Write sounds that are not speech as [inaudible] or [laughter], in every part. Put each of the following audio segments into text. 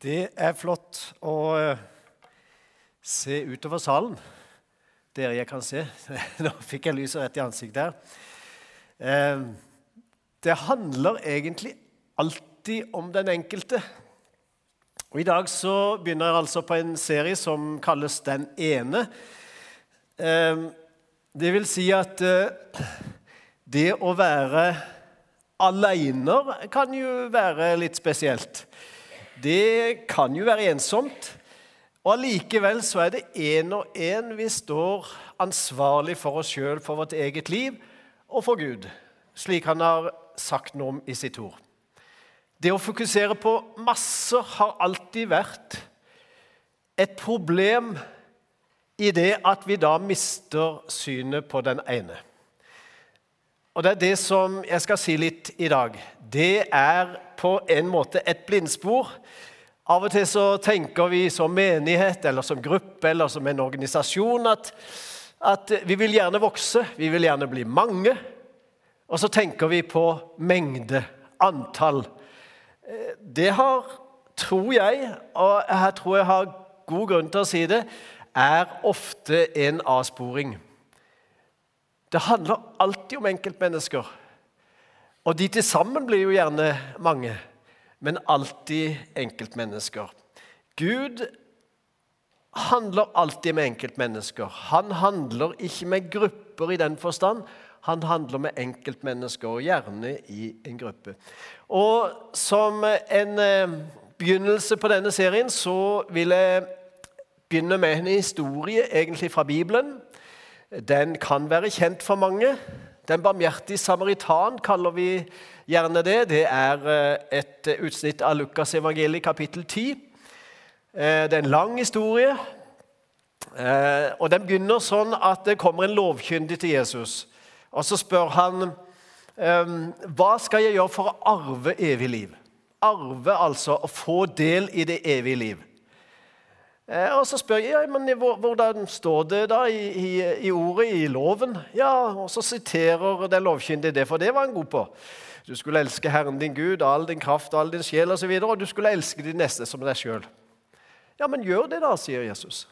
Det er flott å eh, se utover salen. Dere jeg kan se. [laughs] Nå fikk jeg lyset rett i ansiktet her. Eh, det handler egentlig alltid om den enkelte. Og I dag så begynner jeg altså på en serie som kalles Den ene. Eh, det vil si at det å være aleiner kan jo være litt spesielt. Det kan jo være ensomt. Og allikevel så er det én og én vi står ansvarlig for oss sjøl, for vårt eget liv og for Gud, slik han har sagt noe om i sitt ord. Det å fokusere på masser har alltid vært et problem i det at vi da mister synet på den ene. Og Det er det som jeg skal si litt i dag. Det er på en måte et blindspor. Av og til så tenker vi som menighet eller som gruppe eller som en organisasjon at, at vi vil gjerne vokse, vi vil gjerne bli mange. Og så tenker vi på mengde, antall. Det har, tror jeg, og jeg tror jeg har god grunn til å si det, er ofte en avsporing. Det handler alltid om enkeltmennesker. Og de til sammen blir jo gjerne mange, men alltid enkeltmennesker. Gud handler alltid med enkeltmennesker. Han handler ikke med grupper i den forstand. Han handler med enkeltmennesker, og gjerne i en gruppe. Og Som en eh, begynnelse på denne serien så vil jeg begynne med en historie egentlig fra Bibelen. Den kan være kjent for mange. Den barmhjertige samaritan kaller vi gjerne det. Det er eh, et utsnitt av Lukas evangeliet kapittel 10. Eh, det er en lang historie. Eh, og Den begynner sånn at det kommer en lovkyndig til Jesus. Og Så spør han hva skal jeg gjøre for å arve evig liv. Arve, altså å få del i det evige liv. Eh, og Så spør jeg ja, men hvordan står det da i, i, i, ordet, i loven. Ja, Og så siterer den lovkyndige det, for det var han god på. Du skulle elske Herren din Gud all din kraft og all din sjel osv. Og, og du skulle elske de neste som deg sjøl. Ja, men gjør det, da, sier Jesus.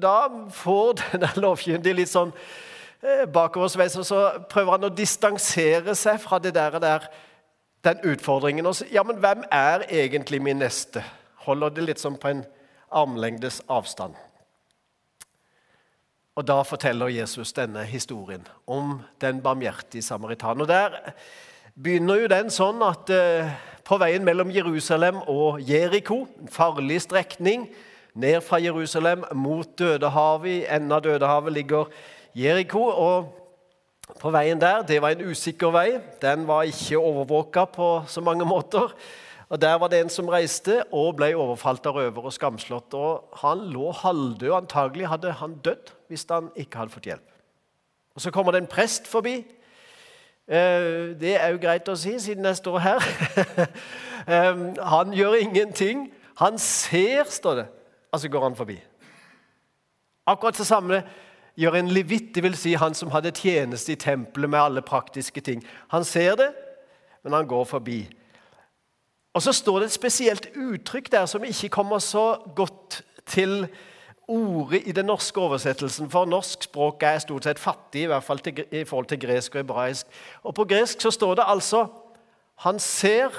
Da får [laughs] den lovkyndige litt sånn eh, bakoversveis, og så prøver han å distansere seg fra det der, der den utfordringen. Og så, ja, men hvem er egentlig min neste? Holder det litt sånn på en armlengdes avstand. Og Da forteller Jesus denne historien om den barmhjertige samaritan. Og Der begynner jo den sånn at eh, på veien mellom Jerusalem og Jeriko, en farlig strekning ned fra Jerusalem mot Dødehavet, i enden av Dødehavet ligger Jeriko. og på veien der, Det var en usikker vei. Den var ikke overvåka på så mange måter. Og Der var det en som reiste og ble overfalt av røver og skamslått. og Han lå halvdød. Antagelig hadde han dødd hvis han ikke hadde fått hjelp. Og Så kommer det en prest forbi. Eh, det er jo greit å si, siden jeg står her. [laughs] Han gjør ingenting. Han ser, står det, og så går han forbi. Akkurat det samme gjør en levitt, dvs. Si han som hadde tjeneste i tempelet med alle praktiske ting. Han ser det, men han går forbi. Og så står det et spesielt uttrykk der som ikke kommer så godt til ordet i den norske oversettelsen, for norsk språk er stort sett fattig, i hvert fall til, i forhold til gresk og hebraisk. Og På gresk så står det altså Han ser,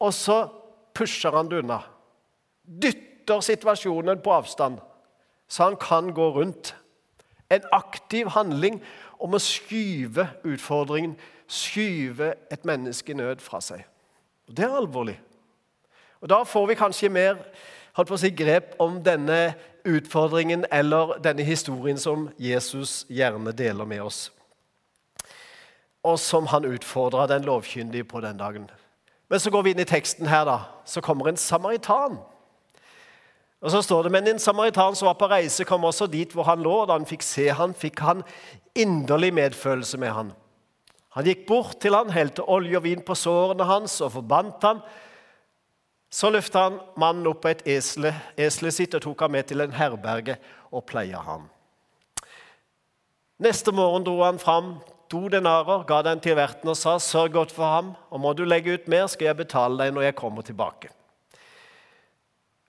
og så pusher han det unna. Dytter situasjonen på avstand, så han kan gå rundt. En aktiv handling om å skyve utfordringen, skyve et menneske i nød fra seg. Og Det er alvorlig. Og Da får vi kanskje mer holdt på å si, grep om denne utfordringen eller denne historien som Jesus gjerne deler med oss. Og som han utfordra den lovkyndige på den dagen. Men så går vi inn i teksten her, da. Så kommer en samaritan. Og så står det, Men en samaritan som var på reise, kom også dit hvor han lå. Da han fikk se han, fikk han inderlig medfølelse med han. Han gikk bort til han, helte olje og vin på sårene hans og forbandt han. Så løfta han mannen opp på et esle, eselet sitt og tok ham med til en herberge og pleia ham. Neste morgen dro han fram to denarer, ga den til verten og sa, 'Sørg godt for ham, og må du legge ut mer, skal jeg betale deg når jeg kommer tilbake.'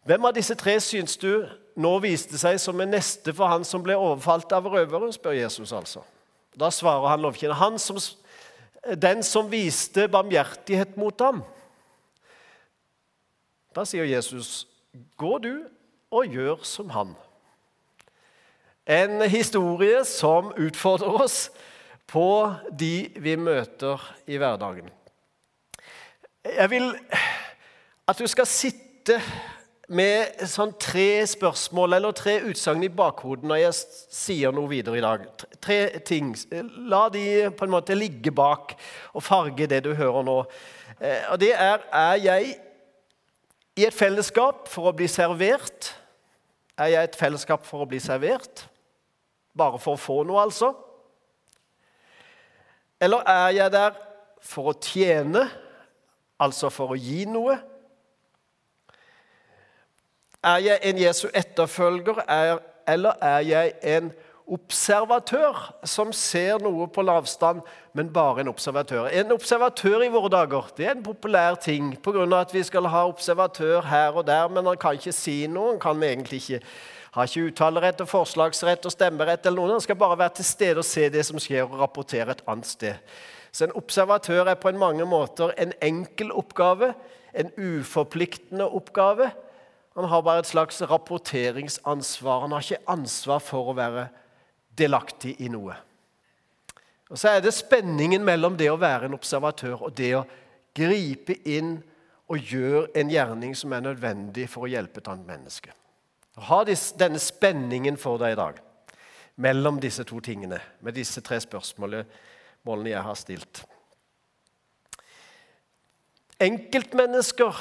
Hvem av disse tre syns du nå viste seg som en neste for han som ble overfalt av røvere? spør Jesus altså. Da svarer han lovkjenner. Han som, den som viste barmhjertighet mot ham. Da sier Jesus, 'Gå du og gjør som han'. En historie som utfordrer oss på de vi møter i hverdagen. Jeg vil at du skal sitte med sånn tre spørsmål eller tre utsagn i bakhodet når jeg sier noe videre i dag. Tre ting. La de på en måte ligge bak og farge det du hører nå. Eh, og det er Er jeg i et fellesskap for å bli servert? Er jeg et fellesskap for å bli servert? Bare for å få noe, altså? Eller er jeg der for å tjene, altså for å gi noe? Er jeg en Jesu etterfølger, er, eller er jeg en observatør som ser noe på lavstand, men bare en observatør? En observatør i våre dager det er en populær ting pga. at vi skal ha observatør her og der, men han kan ikke si noe. Han kan egentlig ikke ikke uttalerett og forslagsrett og stemmerett. eller noe. Han skal bare være til stede og se det som skjer, og rapportere et annet sted. Så en observatør er på mange måter en enkel oppgave, en uforpliktende oppgave. Han har bare et slags rapporteringsansvar. Han har ikke ansvar for å være delaktig i noe. Og Så er det spenningen mellom det å være en observatør og det å gripe inn og gjøre en gjerning som er nødvendig for å hjelpe et annet menneske. Ha denne spenningen for deg i dag mellom disse to tingene, med disse tre spørsmålene jeg har stilt. Enkeltmennesker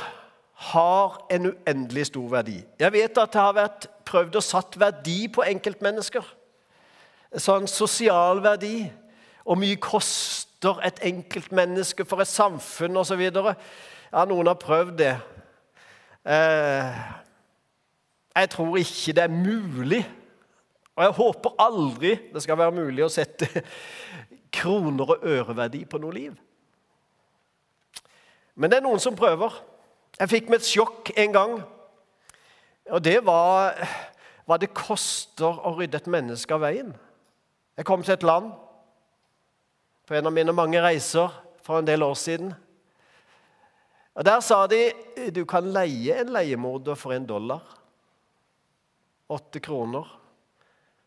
har en uendelig stor verdi. Jeg vet at det har vært prøvd å satt verdi på enkeltmennesker. Sånn sosial verdi. Hvor mye koster et enkeltmenneske for et samfunn osv.? Ja, noen har prøvd det. Eh, jeg tror ikke det er mulig, og jeg håper aldri det skal være mulig å sette kroner og øreverdi på noe liv. Men det er noen som prøver. Jeg fikk meg et sjokk en gang. Og det var hva det koster å rydde et menneske av veien. Jeg kom til et land på en av mine mange reiser for en del år siden. Og Der sa de du kan leie en leiemorder for en dollar. Åtte kroner.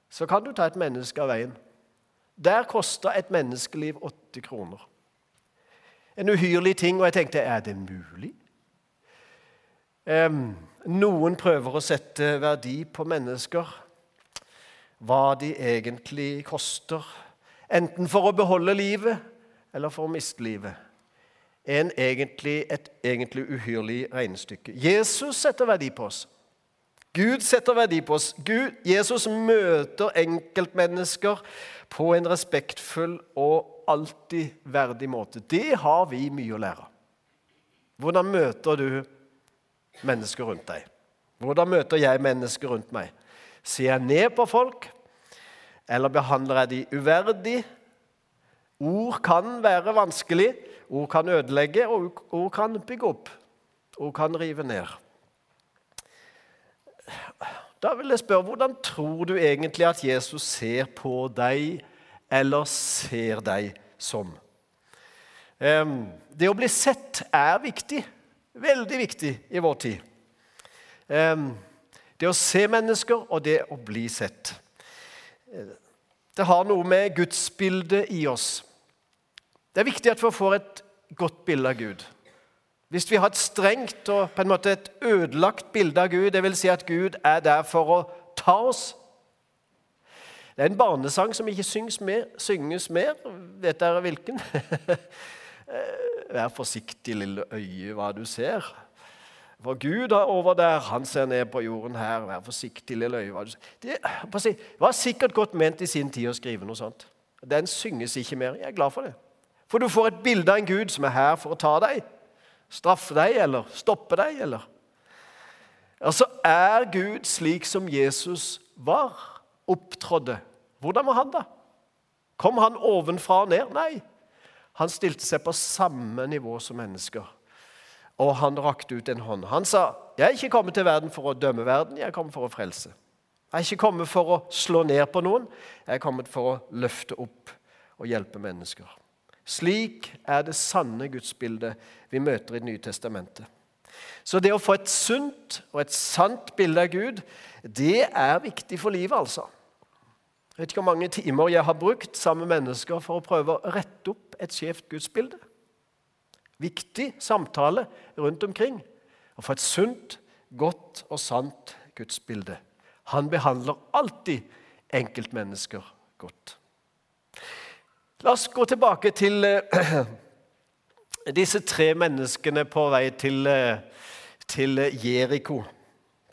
Så kan du ta et menneske av veien. Der kosta et menneskeliv åtte kroner. En uhyrlig ting, og jeg tenkte er det mulig? Noen prøver å sette verdi på mennesker, hva de egentlig koster. Enten for å beholde livet eller for å miste livet. En egentlig, et egentlig uhyrlig regnestykke. Jesus setter verdi på oss. Gud setter verdi på oss. Gud, Jesus møter enkeltmennesker på en respektfull og alltid verdig måte. Det har vi mye å lære. Hvordan møter du mennesker rundt deg? Hvordan møter jeg mennesker rundt meg? Ser jeg ned på folk, eller behandler jeg de uverdig? Ord kan være vanskelig, ord kan ødelegge, og ord kan bygge opp. Ord kan rive ned. Da vil jeg spørre, Hvordan tror du egentlig at Jesus ser på deg, eller ser deg som? Det å bli sett er viktig. Veldig viktig i vår tid. Det å se mennesker og det å bli sett. Det har noe med gudsbildet i oss. Det er viktig at vi får et godt bilde av Gud. Hvis vi har et strengt og på en måte et ødelagt bilde av Gud, dvs. Si at Gud er der for å ta oss Det er en barnesang som ikke synges mer. Synges mer. Vet dere hvilken? [laughs] Vær forsiktig, lille øye, hva du ser. For Gud er over der, han ser ned på jorden her. Vær forsiktig, lille øye. Hva du ser. Det var sikkert godt ment i sin tid å skrive noe sånt. Den synges ikke mer. Jeg er glad for det. For du får et bilde av en Gud som er her for å ta deg. Straffe deg eller stoppe deg, eller Altså er Gud slik som Jesus var, opptrådde. Hvordan var han, da? Kom han ovenfra og ned? Nei. Han stilte seg på samme nivå som mennesker. og han rakte ut en hånd. Han sa, 'Jeg er ikke kommet til verden for å dømme verden, jeg er kommet for å frelse.' 'Jeg er ikke kommet for å slå ned på noen, jeg er kommet for å løfte opp og hjelpe mennesker.' Slik er det sanne gudsbildet vi møter i Det nye testamentet. Så det å få et sunt og et sant bilde av Gud, det er viktig for livet, altså. Jeg vet ikke hvor mange timer jeg har brukt sammen med mennesker for å prøve å rette opp et skjevt gudsbilde. Viktig samtale rundt omkring. Å få et sunt, godt og sant gudsbilde. Han behandler alltid enkeltmennesker godt. La oss gå tilbake til uh, [clears throat] disse tre menneskene på vei til, uh, til Jeriko.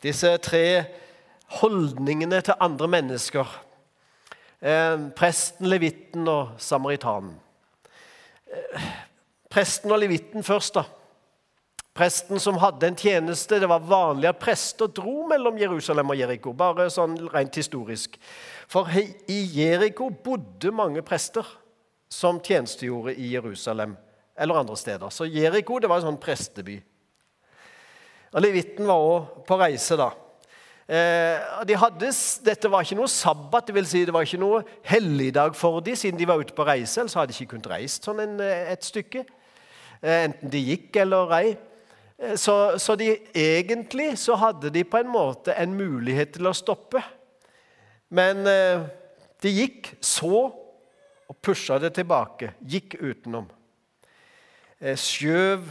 Disse tre holdningene til andre mennesker. Uh, presten, levitten og samaritanen. Presten og levitten først, da. Presten som hadde en tjeneste. Det var vanlig at prester dro mellom Jerusalem og Jeriko, bare sånn rent historisk. For i Jeriko bodde mange prester som tjenestegjorde i Jerusalem eller andre steder. Så Jeriko det var en sånn presteby. Og Levitten var òg på reise da. Eh, de hadde, dette var ikke noe sabbat, det, vil si det var ikke noe helligdag for dem, siden de var ute på reise. Ellers hadde de ikke kunnet reist sånn en, eh, et stykke. Eh, enten de gikk eller. Eh, så, så de, egentlig så hadde de på en måte en mulighet til å stoppe. Men de gikk så og pusha det tilbake, gikk utenom. Skjøv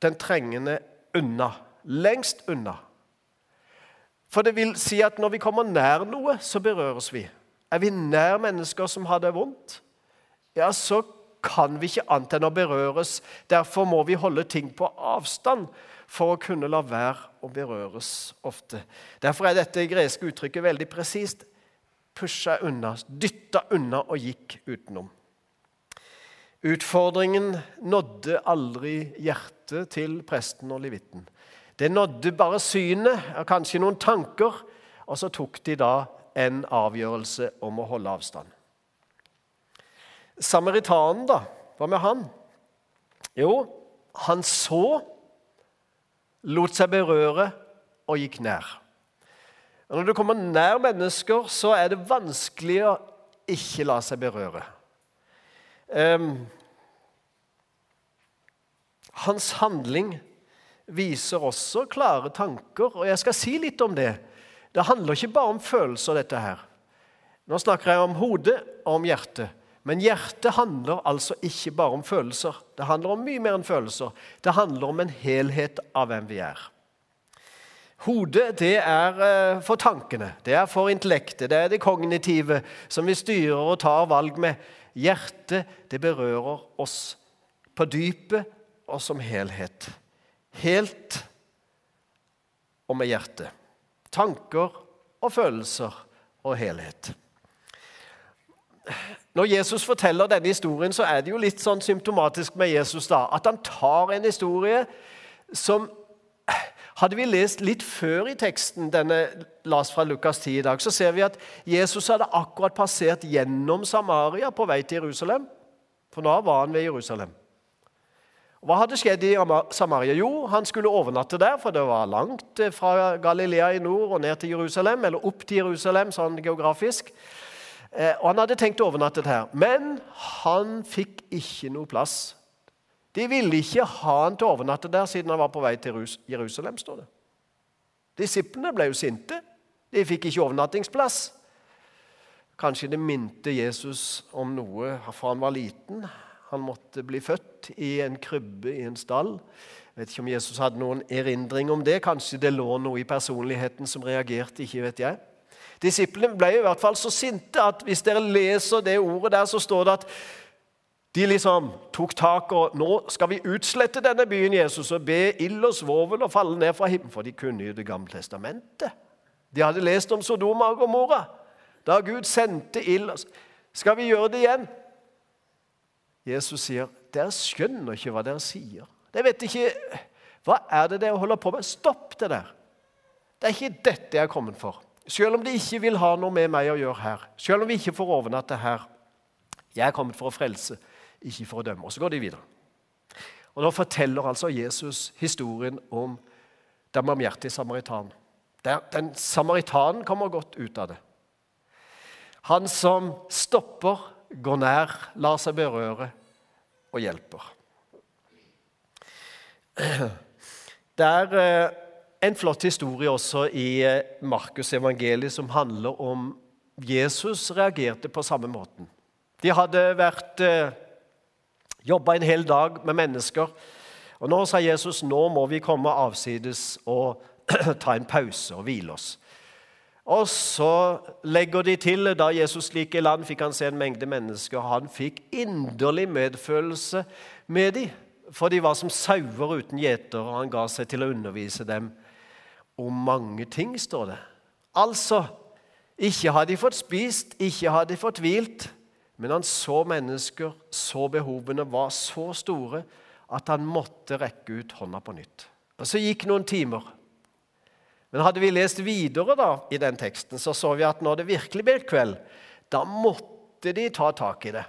den trengende unna, lengst unna. For det vil si at når vi kommer nær noe, så berøres vi. Er vi nær mennesker som har det vondt, ja, så kan vi ikke annet enn å berøres. Derfor må vi holde ting på avstand for å kunne la være å berøres ofte. Derfor er dette greske uttrykket veldig presist pusha unna, dytta unna og gikk utenom. Utfordringen nådde aldri hjertet til presten og levitten. Det nådde bare synet og kanskje noen tanker, og så tok de da en avgjørelse om å holde avstand. Samaritanen, da? Hva med han? Jo, han så, lot seg berøre og gikk nær. Når du kommer nær mennesker, så er det vanskelig å ikke la seg berøre. Um, hans handling viser også klare tanker, og jeg skal si litt om det. Det handler ikke bare om følelser, dette her. Nå snakker jeg om hodet og om hjertet. Men hjertet handler altså ikke bare om følelser. Det handler om mye mer enn følelser. Det handler om en helhet av hvem vi er. Hodet det er eh, for tankene, det er for intellektet, det er det kognitive som vi styrer og tar valg med. Hjertet det berører oss på dypet og som helhet. Helt og med hjertet. Tanker og følelser og helhet. Når Jesus forteller denne historien, så er det jo litt sånn symptomatisk med Jesus da, at han tar en historie som hadde vi lest litt før i teksten denne las fra Lukas 10 i dag, så ser vi at Jesus hadde akkurat passert gjennom Samaria på vei til Jerusalem. For nå var han ved Jerusalem. Hva hadde skjedd i Samaria? Jo, han skulle overnatte der, for det var langt eh, fra Galilea i nord og ned til Jerusalem, eller opp til Jerusalem sånn geografisk. Eh, og Han hadde tenkt å overnatte her, men han fikk ikke noe plass de ville ikke ha han til å overnatte der siden han var på vei til Jerusalem. står det. Disiplene ble jo sinte. De fikk ikke overnattingsplass. Kanskje det minte Jesus om noe fra han var liten. Han måtte bli født i en krybbe i en stall. Jeg vet ikke om Jesus hadde noen erindring om det. Kanskje det lå noe i personligheten som reagerte. ikke vet jeg. Disiplene ble i hvert fall så sinte at hvis dere leser det ordet der, så står det at de liksom tok tak og nå skal vi utslette denne byen Jesus og be ild og svovel og falle ned fra himmelen. For de kunne jo Det gamle testamentet. De hadde lest om Sodoma og Gomorra, da Gud sendte ild. Skal vi gjøre det igjen? Jesus sier, 'Dere skjønner ikke hva dere sier.' Dere vet ikke Hva er det dere holder på med? Stopp det der. Det er ikke dette jeg er kommet for. Selv om de ikke vil ha noe med meg å gjøre her, selv om vi ikke får overnatte her. Jeg er kommet for å frelse ikke for å dømme. Og så går de videre. Og Nå forteller altså Jesus historien om den barmhjertige samaritan. Den samaritanen kommer godt ut av det. Han som stopper, går nær, lar seg berøre og hjelper. Det er eh, en flott historie også i eh, Markus' evangeliet som handler om Jesus reagerte på samme måten. De hadde vært eh, jobba en hel dag med mennesker. Og Nå sa Jesus nå må vi komme avsides og [clears throat] ta en pause og hvile oss. Og så legger de til da Jesus gikk i land, fikk han se en mengde mennesker. og Han fikk inderlig medfølelse med dem, for de var som sauer uten gjeter, og han ga seg til å undervise dem om mange ting, står det. Altså, ikke har de fått spist, ikke har de fått hvilt, men han så mennesker, så behovene var så store at han måtte rekke ut hånda på nytt. Og Så gikk noen timer. Men hadde vi lest videre da, i den teksten, så så vi at når det virkelig ble kveld, da måtte de ta tak i det.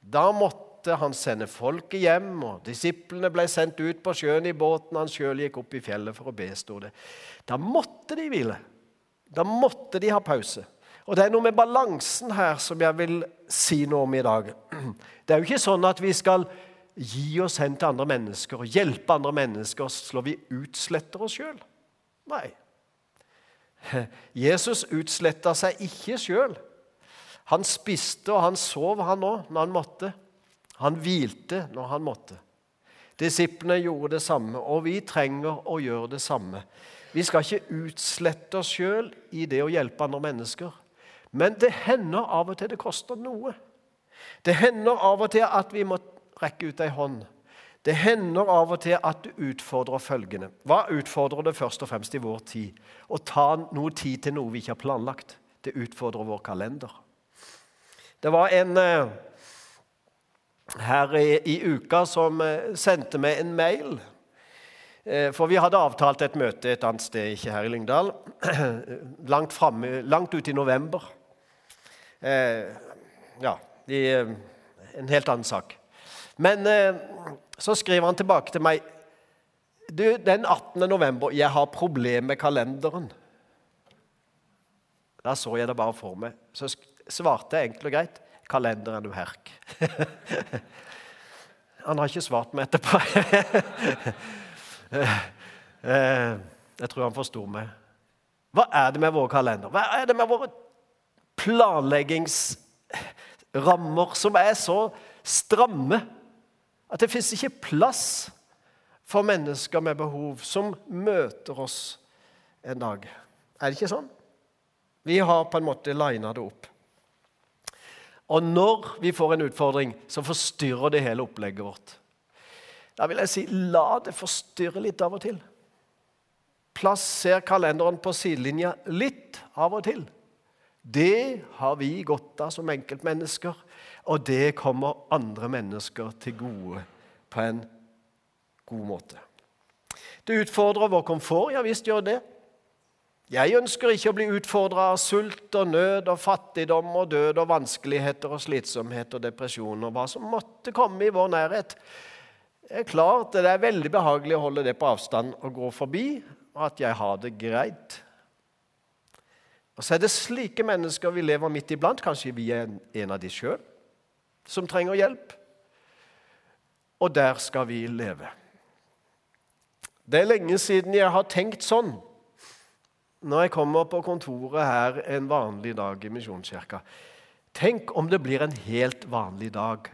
Da måtte han sende folket hjem, og disiplene ble sendt ut på sjøen i båten. Han sjøl gikk opp i fjellet for å be, sto det. Da måtte de hvile. Da måtte de ha pause. Og Det er noe med balansen her som jeg vil si noe om i dag. Det er jo ikke sånn at vi skal gi oss hen til andre mennesker og hjelpe andre mennesker, så vi utsletter oss sjøl. Nei. [laughs] Jesus utsletta seg ikke sjøl. Han spiste og han sov, han òg, når han måtte. Han hvilte når han måtte. Disiplene gjorde det samme, og vi trenger å gjøre det samme. Vi skal ikke utslette oss sjøl i det å hjelpe andre mennesker. Men det hender av og til det koster noe. Det hender av og til at vi må rekke ut ei hånd. Det hender av og til at du utfordrer følgende. Hva utfordrer det først og fremst i vår tid? Å ta noe tid til noe vi ikke har planlagt. Det utfordrer vår kalender. Det var en eh, her i, i uka som eh, sendte meg en mail Eh, for vi hadde avtalt et møte et annet sted, ikke her i Lyngdal, [clears throat] langt, fremme, langt ute i november. Eh, ja, i en helt annen sak. Men eh, så skriver han tilbake til meg du, Den 18. november Jeg har problemer med kalenderen. Da så jeg det bare for meg. Så svarte jeg enkelt og greit kalenderen du herk. [laughs] han har ikke svart meg etterpå. [laughs] Eh, jeg tror han forsto meg. Hva er det med våre kalender? Hva er det med våre planleggingsrammer som er så stramme at det fins ikke plass for mennesker med behov som møter oss en dag? Er det ikke sånn? Vi har på en måte lina det opp. Og når vi får en utfordring, så forstyrrer det hele opplegget vårt. Da vil jeg si la det forstyrre litt av og til. Plasser kalenderen på sidelinja litt av og til. Det har vi godt av som enkeltmennesker, og det kommer andre mennesker til gode på en god måte. Det utfordrer vår komfort. Ja visst gjør det. Jeg ønsker ikke å bli utfordra av sult og nød og fattigdom og død og vanskeligheter og slitsomhet og depresjon og hva som måtte komme i vår nærhet. Det er klart det er veldig behagelig å holde det på avstand og gå forbi, og at jeg har det greit. Og så er det slike mennesker vi lever midt iblant. Kanskje vi er en av de sjøl som trenger hjelp. Og der skal vi leve. Det er lenge siden jeg har tenkt sånn når jeg kommer på kontoret her en vanlig dag i Misjonskirka. Tenk om det blir en helt vanlig dag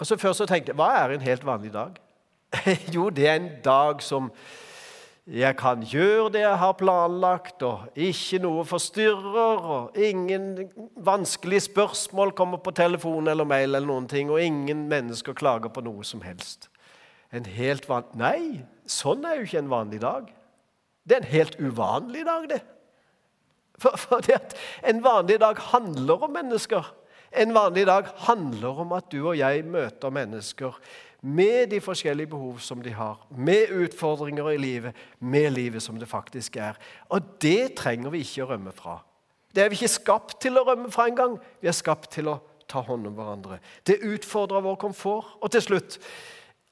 Altså Først så tenkte jeg hva er en helt vanlig dag? [laughs] jo, det er en dag som jeg kan gjøre det jeg har planlagt, og ikke noe forstyrrer, og ingen vanskelige spørsmål kommer på telefon eller mail, eller noen ting, og ingen mennesker klager på noe som helst. En helt van... Nei, sånn er jo ikke en vanlig dag. Det er en helt uvanlig dag, det. For, for det at en vanlig dag handler om mennesker. En vanlig dag handler om at du og jeg møter mennesker med de forskjellige behov som de har, med utfordringer i livet, med livet som det faktisk er. Og det trenger vi ikke å rømme fra. Det er vi ikke skapt til å rømme fra engang. Vi er skapt til å ta hånd om hverandre. Det utfordrer vår komfort. Og til slutt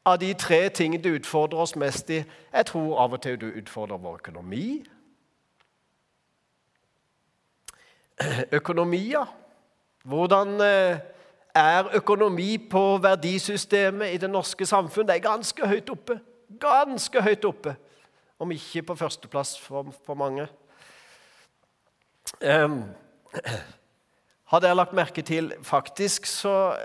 av de tre tingene det utfordrer oss mest i. Jeg tror av og til det utfordrer vår økonomi. [clears throat] Økonomia. Hvordan eh, er økonomi på verdisystemet i det norske samfunn? Det er ganske høyt oppe. Ganske høyt oppe. Om ikke på førsteplass for, for mange. Um, har dere lagt merke til Faktisk så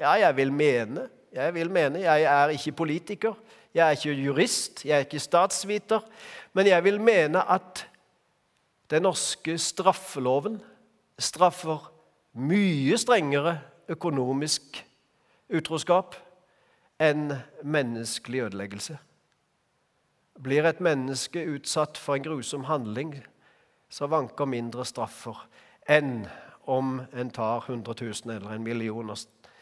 Ja, jeg vil mene Jeg vil mene, jeg er ikke politiker, jeg er ikke jurist, jeg er ikke statsviter, men jeg vil mene at den norske straffeloven straffer mye strengere økonomisk utroskap enn menneskelig ødeleggelse. Blir et menneske utsatt for en grusom handling, så vanker mindre straffer enn om en tar 100 000 eller en million og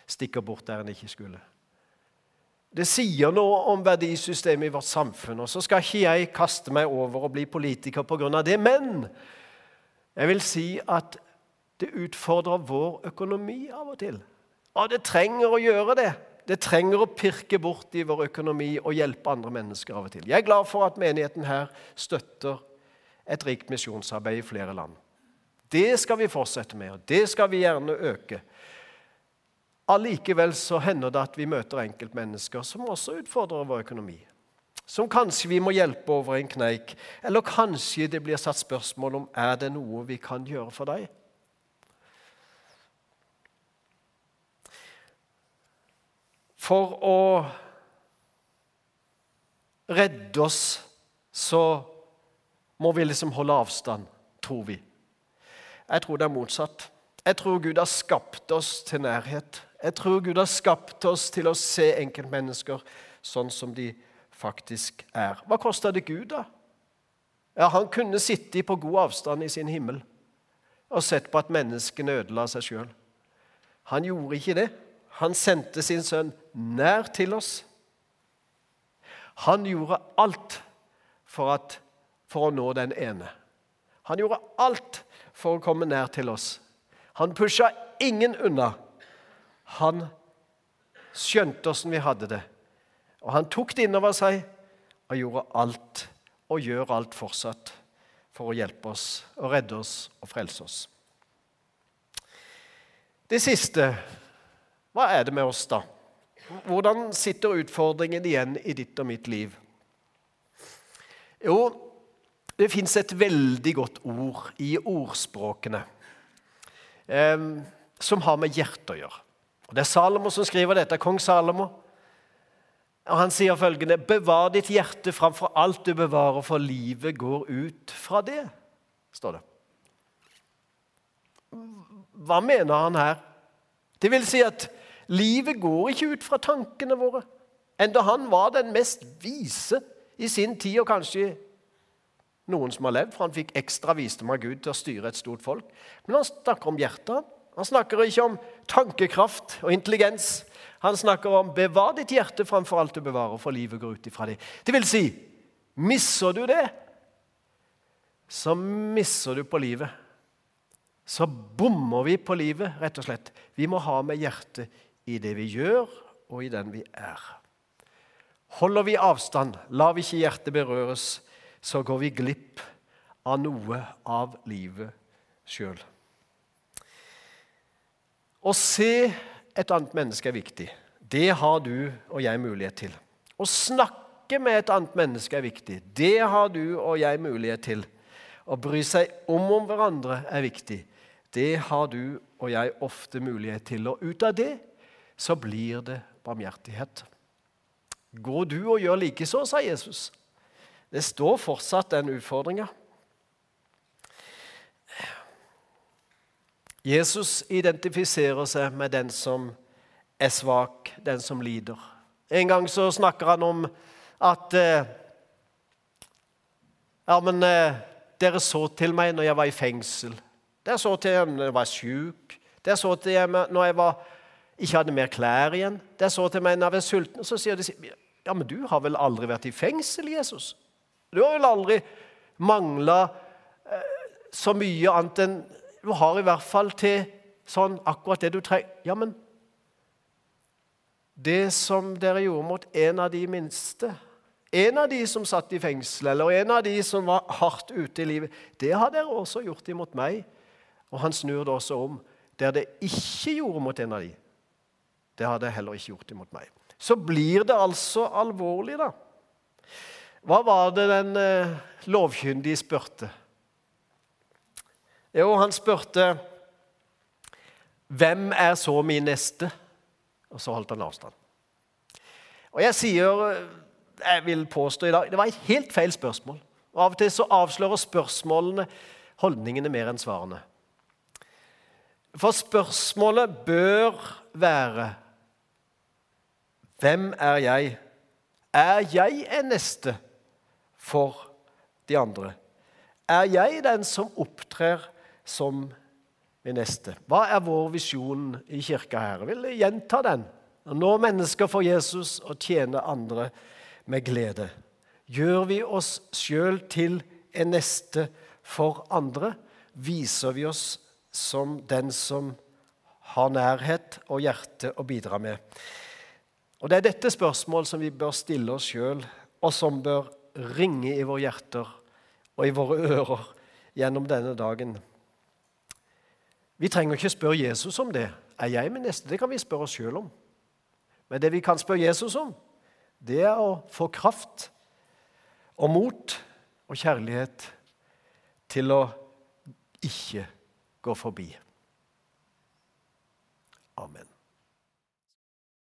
stikker bort der en ikke skulle. Det sier noe om verdisystemet i vårt samfunn. og Så skal ikke jeg kaste meg over og bli politiker pga. det, men jeg vil si at det utfordrer vår økonomi av og til. Og det trenger å gjøre det. Det trenger å pirke bort i vår økonomi og hjelpe andre mennesker av og til. Jeg er glad for at menigheten her støtter et rikt misjonsarbeid i flere land. Det skal vi fortsette med, og det skal vi gjerne øke. Allikevel så hender det at vi møter enkeltmennesker som også utfordrer vår økonomi. Som kanskje vi må hjelpe over en kneik, eller kanskje det blir satt spørsmål om er det noe vi kan gjøre for deg. For å redde oss så må vi liksom holde avstand, tror vi. Jeg tror det er motsatt. Jeg tror Gud har skapt oss til nærhet. Jeg tror Gud har skapt oss til å se enkeltmennesker sånn som de faktisk er. Hva kosta det Gud, da? Ja, Han kunne sitte på god avstand i sin himmel og sett på at menneskene ødela seg sjøl. Han gjorde ikke det. Han sendte sin sønn nær til oss. Han gjorde alt for, at, for å nå den ene. Han gjorde alt for å komme nær til oss. Han pusha ingen unna. Han skjønte åssen vi hadde det. Og han tok det innover seg og gjorde alt, og gjør alt fortsatt, for å hjelpe oss og redde oss og frelse oss. Det siste hva er det med oss, da? Hvordan sitter utfordringen igjen i ditt og mitt liv? Jo, det fins et veldig godt ord i ordspråkene eh, som har med hjertet å gjøre. Og Det er Salomo som skriver dette, kong Salomo. Og Han sier følgende.: Bevar ditt hjerte framfor alt du bevarer, for livet går ut fra det. står det. Hva mener han her? Det vil si at livet går ikke ut fra tankene våre. Enda han var den mest vise i sin tid, og kanskje noen som har levd, for han fikk ekstra visdom av Gud til å styre et stort folk. Men han snakker om hjertet. Han snakker ikke om tankekraft og intelligens. Han snakker om 'bevar ditt hjerte framfor alt du bevarer', for livet går ut ifra det. Det vil si, misser du det, så misser du på livet. Så bommer vi på livet, rett og slett. Vi må ha med hjertet i det vi gjør, og i den vi er. Holder vi avstand, lar vi ikke hjertet berøres, så går vi glipp av noe av livet sjøl. Å se et annet menneske er viktig. Det har du og jeg mulighet til. Å snakke med et annet menneske er viktig. Det har du og jeg mulighet til. Å bry seg om om hverandre er viktig. Det har du og jeg ofte mulighet til. Og ut av det så blir det barmhjertighet. Gå du og gjør likeså, sa Jesus. Det står fortsatt den utfordringa. Jesus identifiserer seg med den som er svak, den som lider. En gang så snakker han om at eh, Ja, men eh, dere så til meg når jeg var i fengsel. Dere så til jeg når jeg var sjuk. Der så til jeg når jeg var, ikke hadde mer klær igjen. Der så til meg når jeg var sulten. Så sier de ja, men du har vel aldri vært i fengsel, Jesus? Du har vel aldri mangla eh, så mye annet enn Du har i hvert fall til sånn akkurat det du trenger. Ja, men det som dere gjorde mot en av de minste, en av de som satt i fengsel, eller en av de som var hardt ute i livet, det har dere også gjort imot meg. Og han snur det også om. Der det ikke gjorde mot en av de, det har jeg heller ikke gjort imot meg. Så blir det altså alvorlig, da. Hva var det den eh, lovkyndige spurte? Jo, han spurte hvem er så min neste? Og så holdt han avstand. Og jeg sier, jeg vil påstå i dag, det var et helt feil spørsmål. Og Av og til så avslører spørsmålene holdningene mer enn svarene. For spørsmålet bør være Hvem er jeg? Er jeg en neste for de andre? Er jeg den som opptrer som min neste? Hva er vår visjon i kirka her? Jeg vil gjenta den. Nå mennesker for Jesus og tjene andre med glede. Gjør vi oss sjøl til en neste for andre, viser vi oss som den som har nærhet og hjerte å bidra med. Og Det er dette spørsmål som vi bør stille oss sjøl, og som bør ringe i våre hjerter og i våre ører gjennom denne dagen. Vi trenger ikke spørre Jesus om det. Er jeg min neste? Det kan vi spørre oss sjøl om. Men det vi kan spørre Jesus om, det er å få kraft og mot og kjærlighet til å ikke gå forbi. Amen.